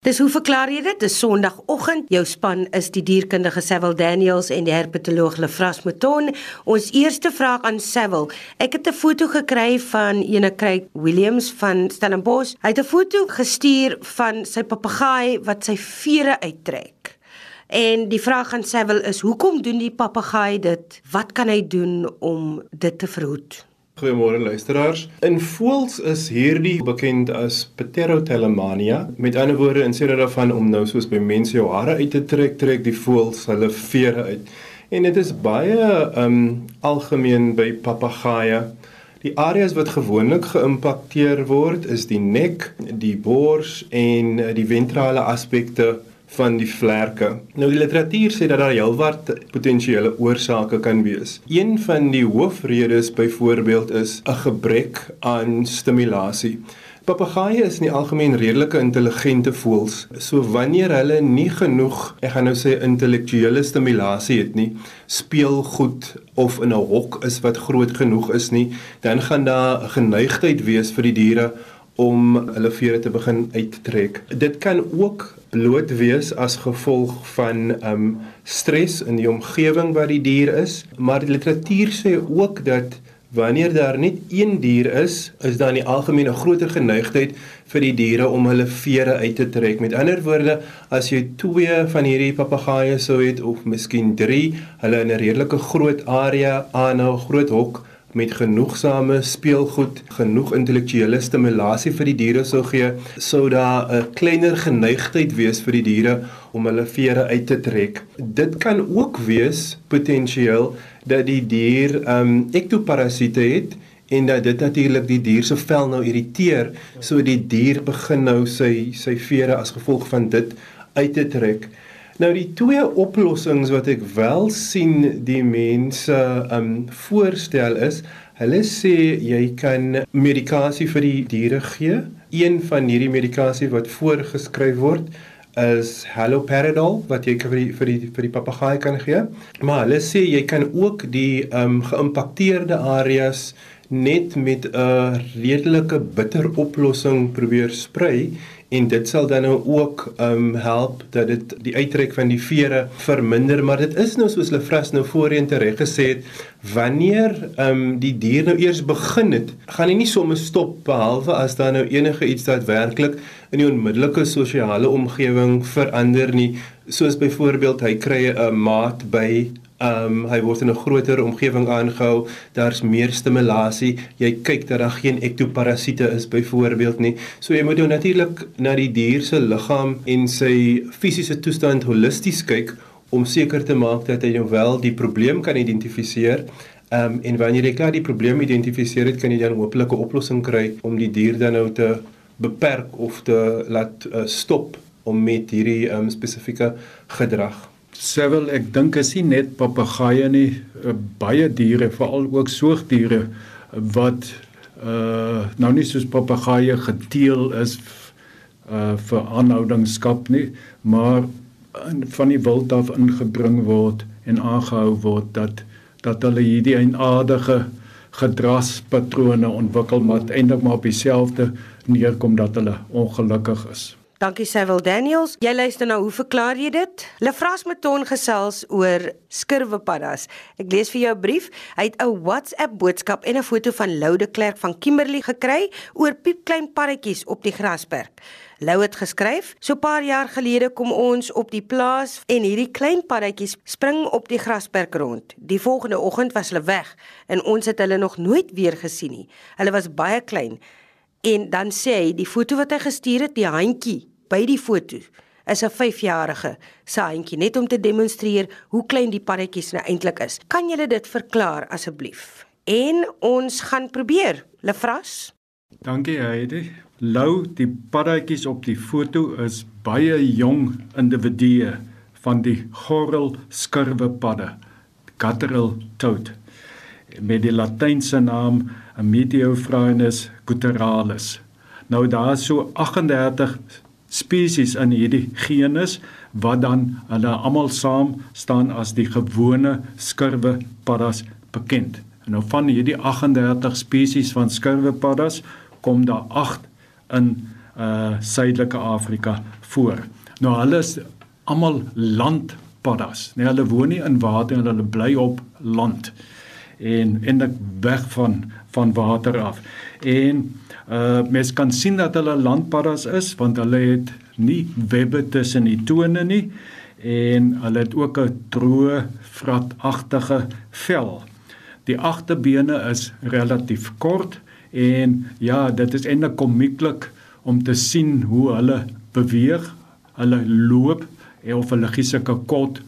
Dis hoe verklaar jy dit? Dis Sondagoggend. Jou span is die dierkundige Sewil Daniels en die herpetoloog Lefras Mouton. Ons eerste vraag aan Sewil. Ek het 'n foto gekry van ene Craig Williams van Stellenbosch. Hy het 'n foto gestuur van sy papegaai wat sy vere uittrek. En die vraag aan Sewil is: "Hoekom doen die papegaai dit? Wat kan hy doen om dit te verhoed?" Goeiemôre luisteraars. In voëls is hierdie bekend as Pterotelemania. Met ander woorde, in steede daarvan om nou soos by mense jou hare uit te trek, trek die voëls hulle vere uit. En dit is baie um algemeen by papegaaie. Die areas wat gewoonlik geïmpakteer word is die nek, die bors en die ventrale aspekte van die vlerke. Nou die literatuur sê dat daar heelwat potensiële oorsake kan wees. Een van die hoofredes byvoorbeeld is 'n gebrek aan stimulasie. Papegaaie is in die algemeen redelike intelligente voëls. So wanneer hulle nie genoeg, ek gaan nou sê intellektuele stimulasie het nie, speel goed of in 'n hok is wat groot genoeg is nie, dan gaan daar 'n geneigtheid wees vir die diere om hulle vere te begin uittrek. Dit kan ook bloot wees as gevolg van um stres in die omgewing waar die dier is, maar die literatuur sê ook dat wanneer daar net een dier is, is daar in die algemeen 'n groter geneigtheid vir die diere om hulle vere uit te trek. Met ander woorde, as jy twee van hierdie papegaaie sou het of miskien 3, hulle in 'n redelike groot area aan 'n groot hok met genoegsame speelgoed, genoeg intellektuele stimulasie vir die diere sou gee, sou daar 'n kleiner geneigtheid wees vir die diere om hulle vere uit te trek. Dit kan ook wees potensieel dat die dier ehm um, ektoparasiete het en dat dit natuurlik die dier se vel nou irriteer, so die dier begin nou sy sy vere as gevolg van dit uit te trek. Nou die twee oplossings wat ek wel sien die mense um voorstel is, hulle sê jy kan medikasie vir die diere gee. Een van hierdie medikasie wat voorgeskryf word is haloperidol wat jy vir die, vir die vir die papegaai kan gee. Maar hulle sê jy kan ook die um geïmpakteerde areas net met 'n redelike bitter oplossing probeer sprei en dit sal dan nou ook um help dat dit die uittrek van die vere verminder maar dit is nou soos hulle vras nou voorheen tereg gesê het wanneer um die dier nou eers begin het gaan hy nie sommer stop behalwe as daar nou enige iets daadwerklik in die onmiddellike sosiale omgewing verander nie. Soos byvoorbeeld hy kry 'n maat by Ehm um, hy word in 'n groter omgewing aangehou. Daar's meer stimulasie. Jy kyk dat daar geen ektoparasiete is byvoorbeeld nie. So jy moet nou natuurlik na die dier se liggaam en sy fisiese toestand holisties kyk om seker te maak dat jy nou wel die probleem kan identifiseer. Ehm um, en wanneer jy klaar die probleem identifiseer het, kan jy dan hopelik 'n oplossing kry om die dier dan nou te beperk of te laat uh, stop om met hierdie ehm um, spesifieke gedrag Sewel, ek dink is nie net papegaaie nie, uh, baie diere, veral ook soogdiere wat uh nou nie soos papegaaie geteel is uh vir aanhoudingsskap nie, maar in, van die wild af ingebring word en aangehou word dat dat hulle hierdie eienaardige gedragspatrone ontwikkel maar eintlik maar op dieselfde neerkom dat hulle ongelukkig is. Dankie Sewil Daniels. Jy luister nou, hoe verklaar jy dit? Lefras Meton gesels oor skurwepaddas. Ek lees vir jou 'n brief. Hy het 'n WhatsApp boodskap en 'n foto van Lou de Klerk van Kimberley gekry oor piepklein paddatjies op die grasperk. Lou het geskryf: "So 'n paar jaar gelede kom ons op die plaas en hierdie klein paddatjies spring op die grasperk rond. Die volgende oggend was hulle weg en ons het hulle nog nooit weer gesien nie. Hulle was baie klein." En dan sê hy die foto wat hy gestuur het, die handjie by die foto is 'n 5-jarige se handjie net om te demonstreer hoe klein die paddetjies nou eintlik is. Kan jy dit verklaar asseblief? En ons gaan probeer. Lefras? Dankie Heidi. Lou, die paddetjies op die foto is baie jong individue van die gorrel skurwe padde, Catarrhal toad met die latynse naam Meteophrynus guturalis. Nou daar is so 38 spesies in hierdie genus wat dan hulle almal saam staan as die gewone skurwe paddas bekend. En nou van hierdie 38 spesies van skurwe paddas kom daar 8 in uh suidelike Afrika voor. Nou hulle is almal landpaddas. Nee, hulle woon nie in water en hulle bly op land. En en weg van van water af. En uh mens kan sien dat hulle landpaddas is want hulle het nie webbe tussen die tone nie en hulle het ook 'n droë vratagtige vel. Die agterbene is relatief kort en ja, dit is eintlik komieklik om te sien hoe hulle beweeg, hulle loop of hulle gee sulke kort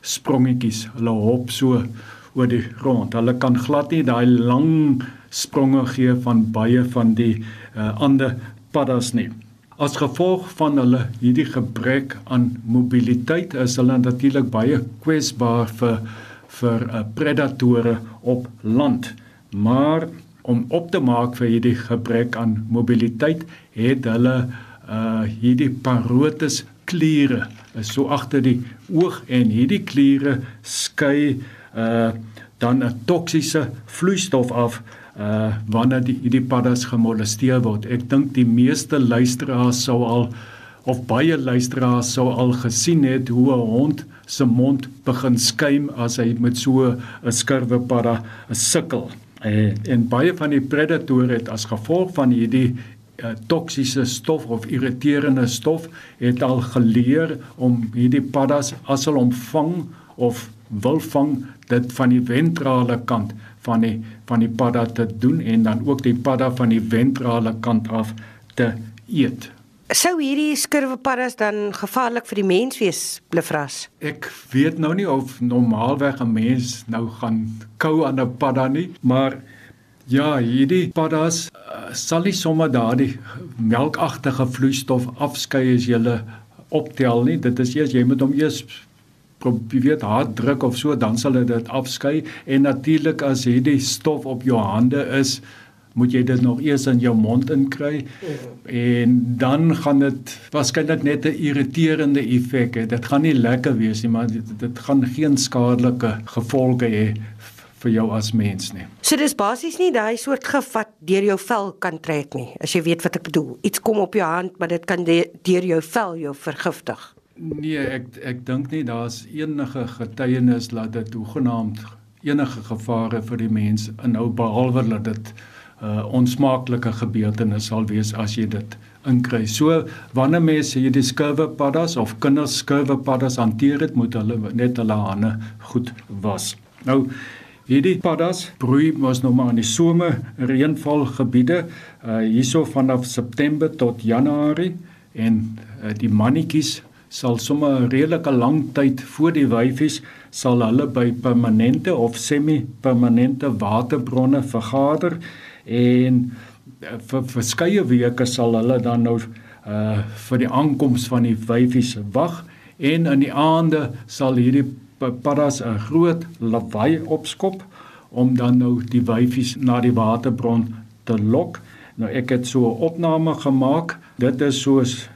sprongetjies. Hulle hop so oor die grond. Hulle kan glad nie daai lang spronge gee van baie van die uh, ander paddas nie. As gevolg van hulle hierdie gebrek aan mobiliteit is hulle natuurlik baie kwesbaar vir vir uh, predatore op land. Maar om op te maak vir hierdie gebrek aan mobiliteit het hulle uh hierdie parotes kliere is so agter die oog en hierdie kliere skei uh dan 'n toksiese vloeistof af uh wanneer die hierdie paddas gemolesteer word. Ek dink die meeste luisteraars sou al of baie luisteraars sou al gesien het hoe 'n hond se mond begin skuim as hy met so 'n skurwe padda sukkel. En, en baie van die predatore het as gevolg van hierdie uh, toksiese stof of irriterende stof het al geleer om hierdie paddas as hulle omvang of wil vang dit van die ventrale kant van die van die padda te doen en dan ook die padda van die ventrale kant af te eet. Sou hierdie skurwepaddas dan gevaarlik vir die mens wees, Blefras? Ek weet nou nie of normaalweg 'n mens nou gaan kou aan 'n padda nie, maar ja, hierdie paddas uh, sal nie sommer daardie melkagtige vloeistof afskei as jy hulle optel nie. Dit is eers jy moet hom eers probeer hard druk of so dan sal dit afskei en natuurlik as hierdie stof op jou hande is moet jy dit nog eers in jou mond inkry en dan gaan dit waarskynlik net 'n irriterende effek hê dit gaan nie lekker wees nie maar dit, dit gaan geen skadelike gevolge hê vir jou as mens nie. So dis basies nie daai soort gif wat deur jou vel kan trek nie. As jy weet wat ek bedoel. Iets kom op jou hand, maar dit kan deur jou vel jou vergiftig. Nee, ek ek dink nie daar's enige getuienis dat dit hoegenaamd enige gevare vir die mens inhou behalwe dat dit 'n uh, onsmaaklike gebeurtenis sal wees as jy dit inkry. So wanneer mense hierdie skurwe paddas of kinders skurwe paddas hanteer dit moet hulle net hulle hande goed was. Nou hierdie paddas broei mos nou maar in die somer reënval gebiede uh, hierso vanaf September tot Januarie en uh, die mannetjies sal sommer 'n redelike lang tyd voor die wyfies sal hulle by permanente of semi-permanente waterbronne vergader en eh, vir verskeie weke sal hulle dan nou uh vir die aankoms van die wyfies wag en in die aande sal hierdie paddas 'n groot lawaai opskop om dan nou die wyfies na die waterbron te lok. Nou ek het so 'n opname gemaak. Dit is soos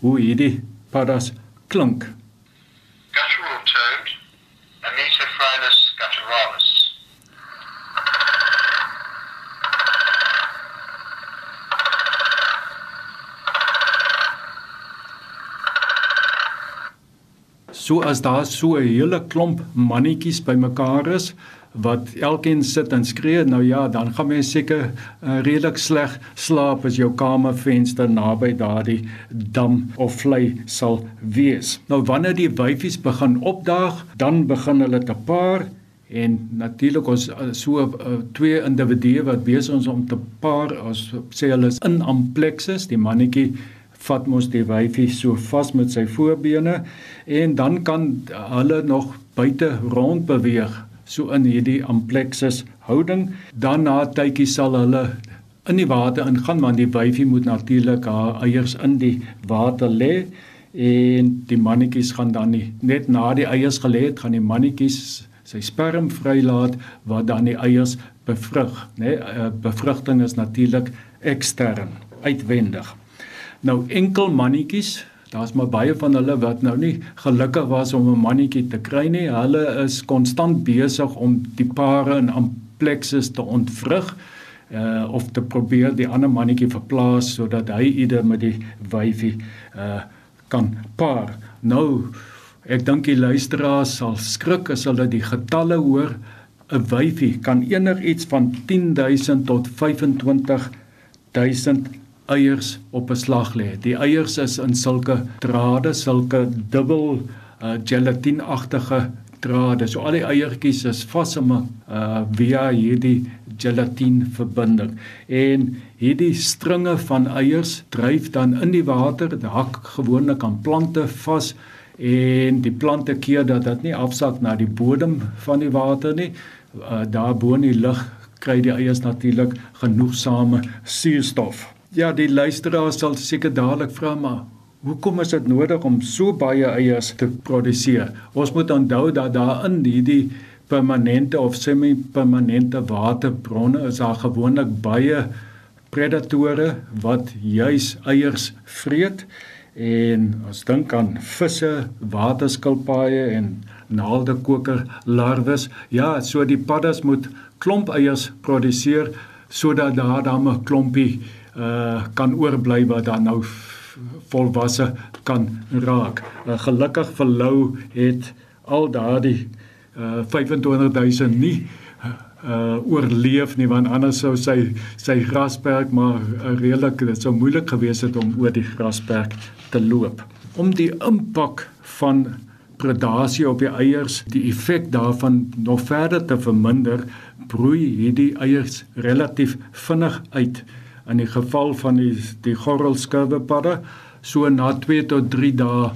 hoe hierdie paddas klink. Guttural toad, Ametophrynus gutturalis. So as daar so 'n hele klomp mannetjies bymekaar is, wat elkeen sit en skree nou ja dan gaan mens seker uh, redelik sleg slaap as jou kamervenster naby daardie dam of vlei sal wees. Nou wanneer die wyfies begin opdaag dan begin hulle te paar en natuurlik ons uh, so uh, twee individue wat besig is om te paar as sê hulle is in amplexus die mannetjie vat mos die wyfie so vas met sy voorbene en dan kan hulle nog buite rond beweeg so in hierdie amplexus houding dan na tydjie sal hulle in die water ingaan want die wyfie moet natuurlik haar eiers in die water lê en die mannetjies gaan dan nie net na die eiers gelê het gaan die mannetjies sy sperm vrylaat wat dan die eiers bevrug nê nee, bevrugting is natuurlik ekstern uitwendig. Nou enkel mannetjies Daar's maar baie van hulle wat nou nie gelukkig was om 'n mannetjie te kry nie. Hulle is konstant besig om die pare in amplexus te ontvrug uh of te probeer die ander mannetjie verplaas sodat hy ieder met die wyfie uh kan paar. Nou ek dink die luisteraars sal skrik as hulle die getalle hoor. 'n Wyfie kan enigiets van 10000 tot 25000 eiers op 'n slag lê. Die eiers is in sulke drade, sulke dubbel uh gelatineagtige drade. So al die eiertjies is vas in 'n uh via hierdie gelatine verbinding. En hierdie stringe van eiers dryf dan in die water, dit hak gewoonlik aan plante vas en die plante keer dat dit nie afsak na die bodem van die water nie. Uh, daar bo in die lug kry die eiers natuurlik genoegsame suurstof. Ja, die luisteraars sal seker dadelik vra maar hoekom is dit nodig om so baie eiers te produseer? Ons moet onthou dat daar in hierdie permanente of semi-permanente waterbronne is daar gewoonlik baie predatore wat juis eiers vreet en ons dink aan visse, waterskilpaaie en naaldekoker larwes. Ja, so die paddas moet klomp eiers produseer sodat daar dan 'n klompie uh kan oorbly wat dan nou volwasse kan raak. Uh, gelukkig vir Lou het al daardie uh 25000 nie uh oorleef nie want anders sou sy sy grasperk maar uh, redelik dit sou moeilik gewees het om oor die grasperk te loop. Om die impak van predasie op die eiers, die effek daarvan nog verder te verminder, broei hierdie eiers relatief vinnig uit. In die geval van die die gorrelskurwepadde, so na 2 tot 3 dae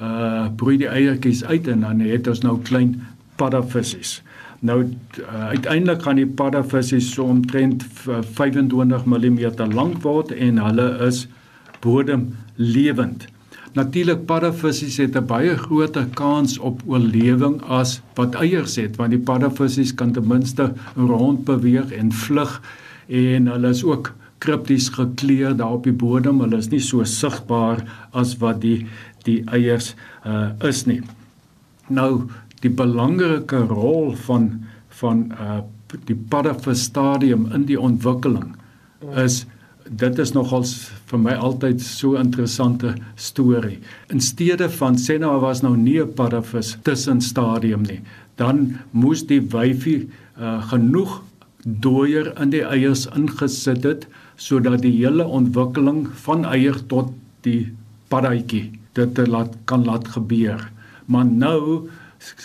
uh broei die eiertjies uit en dan het ons nou klein paddavissies. Nou uh, uiteindelik gaan die paddavissies so omtrent 25 mm lank word en hulle is bodemlewend. Natuurlik paddavissies het 'n baie groter kans op oorlewing as wat eiers het want die paddavissies kan ten minste rond beweeg en vlug en hulle is ook kripties gekleer daar op die bodem. Hulle is nie so sigbaar as wat die die eiers uh, is nie. Nou die belangrike rol van van uh die paddavis stadium in die ontwikkeling is dit is nogals vir my altyd so interessante storie. In steede van sê nou was nou nie 'n paddavis tussen stadium nie, dan moes die wyfie uh genoeg dooier in die eiers ingesit het sodat die hele ontwikkeling van eier tot die paddaatjie dit laat kan laat gebeur. Maar nou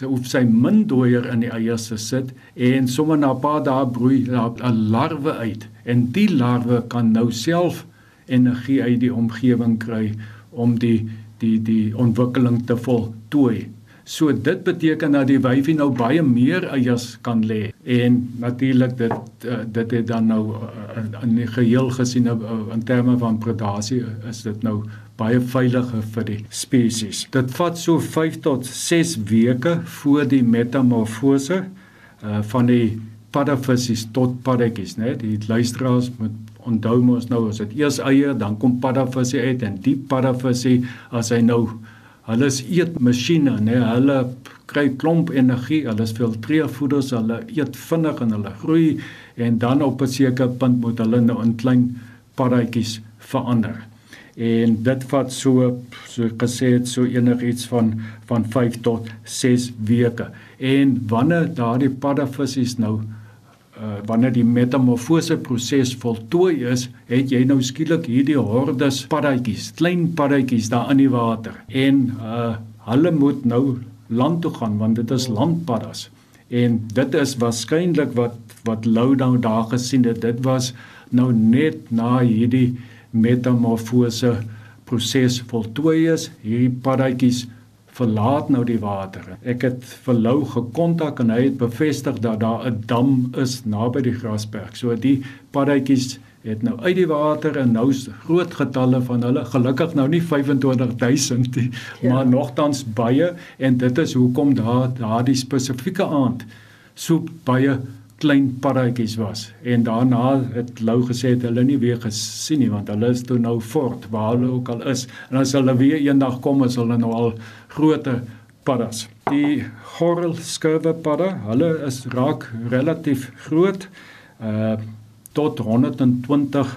hoef sy min dooier in die eiers te sit en sommer na 'n paar dae broei 'n larwe uit en die larwe kan nou self energie uit die omgewing kry om die die die ontwikkeling te voltooi. So dit beteken dat die wyfie nou baie meer eiers kan lê en natuurlik dit eh, dit het dan nou eh, in die geheel gesien eh, in terme van predasie is dit nou baie veiliger vir die spesies. Dit vat so 5 tot 6 weke voor die metamorfose uh van die paddavissies tot paddetjies, né? Die luisteraars moet onthou mos nou as dit eers eier, dan kom paddavissie uit en die paddavissie as hy nou hulle is eetmasjiene, né? Hulle kry klomp energie, hulle is filtreervoeders, hulle eet vinnig en hulle groei en dan op 'n sekere punt moet hulle nou in klein paddetjies verander en dit vat so so gesê het so enigiets van van 5 tot 6 weke. En wanneer daardie paddavissies nou uh wanneer die metamorfose proses voltooi is, het jy nou skielik hierdie hordes paddatjies, klein paddatjies daar in die water. En uh hulle moet nou land toe gaan want dit is landpaddas. En dit is waarskynlik wat wat Lou nou daar gesien het. Dit was nou net na hierdie metamorfose proses voltooi is, hierdie paddatjies verlaat nou die water. Ek het vir Lou gekontak en hy het bevestig dat daar 'n dam is naby die grasberg. So die paddatjies het nou uit die water en nou groot getalle van hulle gelukkig nou nie 25000 nie, ja. maar nogtans baie en dit is hoekom daar daardie spesifieke aand so baie klein paddatjies was en daarna het Lou gesê het hulle nie weer gesien nie want hulle is toe nou fort waar hulle ook al is en as hulle weer eendag kom is hulle nou al groter paddas. Die gorrel skurwe padda, hulle is raak relatief groot. Uh tot 120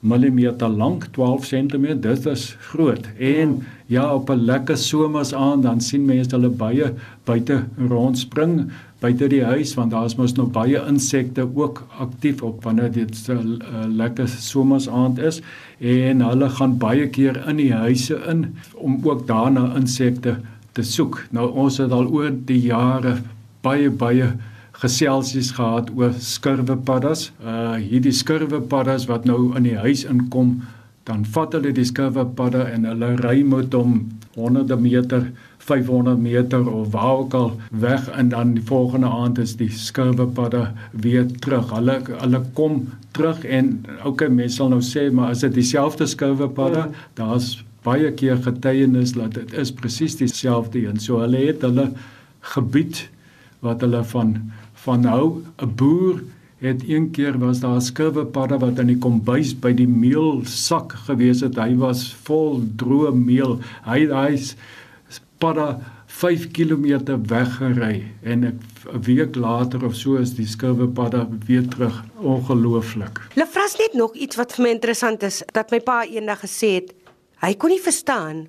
mm lank, 12 cm. Dit is groot. En ja, op 'n lekker somers aan dan sien mense hulle baie buite rondspring buite die huis want daar's mos nog baie insekte ook aktief op wanneer dit 'n uh, lekker somers aand is en hulle gaan baie keer in die huise in om ook daarna insekte te soek. Nou ons het al oor die jare baie baie geselsies gehad oor skurwepaddas. Uh hierdie skurwepaddas wat nou in die huis inkom, dan vat hulle die skurwepadda en hulle ry met hom honderde meter 500 meter of waar ook al weg en dan die volgende aand is die skurwepadda weer terug. Hulle hulle kom terug en okay mense sal nou sê maar as dit dieselfde skurwepadda, ja. daar's baie keer getuienis dat dit is presies dieselfde een. So hulle het hulle gebied wat hulle van van hou 'n boer het een keer was daar 'n skurwepadda wat in die kombuis by die meelsak gewees het. Hy was vol droë meel. Hy hy's padda 5 km weggery en 'n week later of so is die skurwepadda weer terug. Ongelooflik. Hulle vras net nog iets wat vir my interessant is dat my pa eendag gesê het hy kon nie verstaan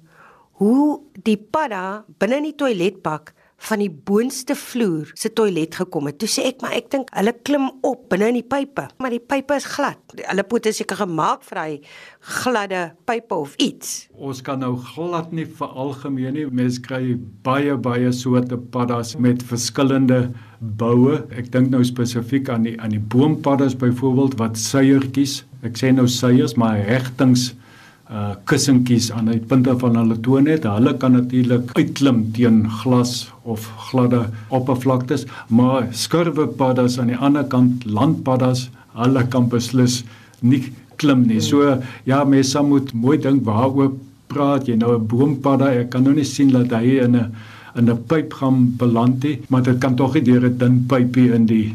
hoe die padda binne in die toiletbak van die boonste vloer se toilet gekom het. Toe sê ek maar ek dink hulle klim op binne in die pype, maar die pype is glad. Hulle pote seker gemaak vir hy gladde pype of iets. Ons kan nou glad nie vir algemeen nie. Mense kry baie baie soorte paddas met verskillende boue. Ek dink nou spesifiek aan die aan die boompaddas byvoorbeeld wat suiertjies. Ek sê nou suiers, maar regtings uh kussentjies aan die punte van hulle tone het. Hulle kan natuurlik uitklim teen glas of gladde oppervlaktes, maar skurwepaddas aan die ander kant landpaddas, hulle kan beslis nie klim nie. So ja, mense moet mooi dink waaroor praat jy nou 'n boompadda? Ek kan nou nie sien dat hy in 'n in 'n pyp gaan beland nie, maar dit kan tog nie deur 'n dun pypie in die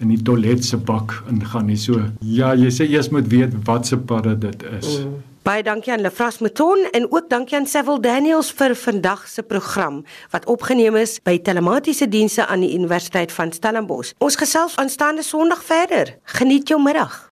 in die toilet se bak ingaan nie. So ja, jy sê eers moet weet wat se padda dit is. Mm. Baie dankie aan Lefras Mouton en ook dankie aan Seville Daniels vir vandag se program wat opgeneem is by telematiese dienste aan die Universiteit van Stellenbosch. Ons gesels aanstaande Sondag verder. Geniet jou middag.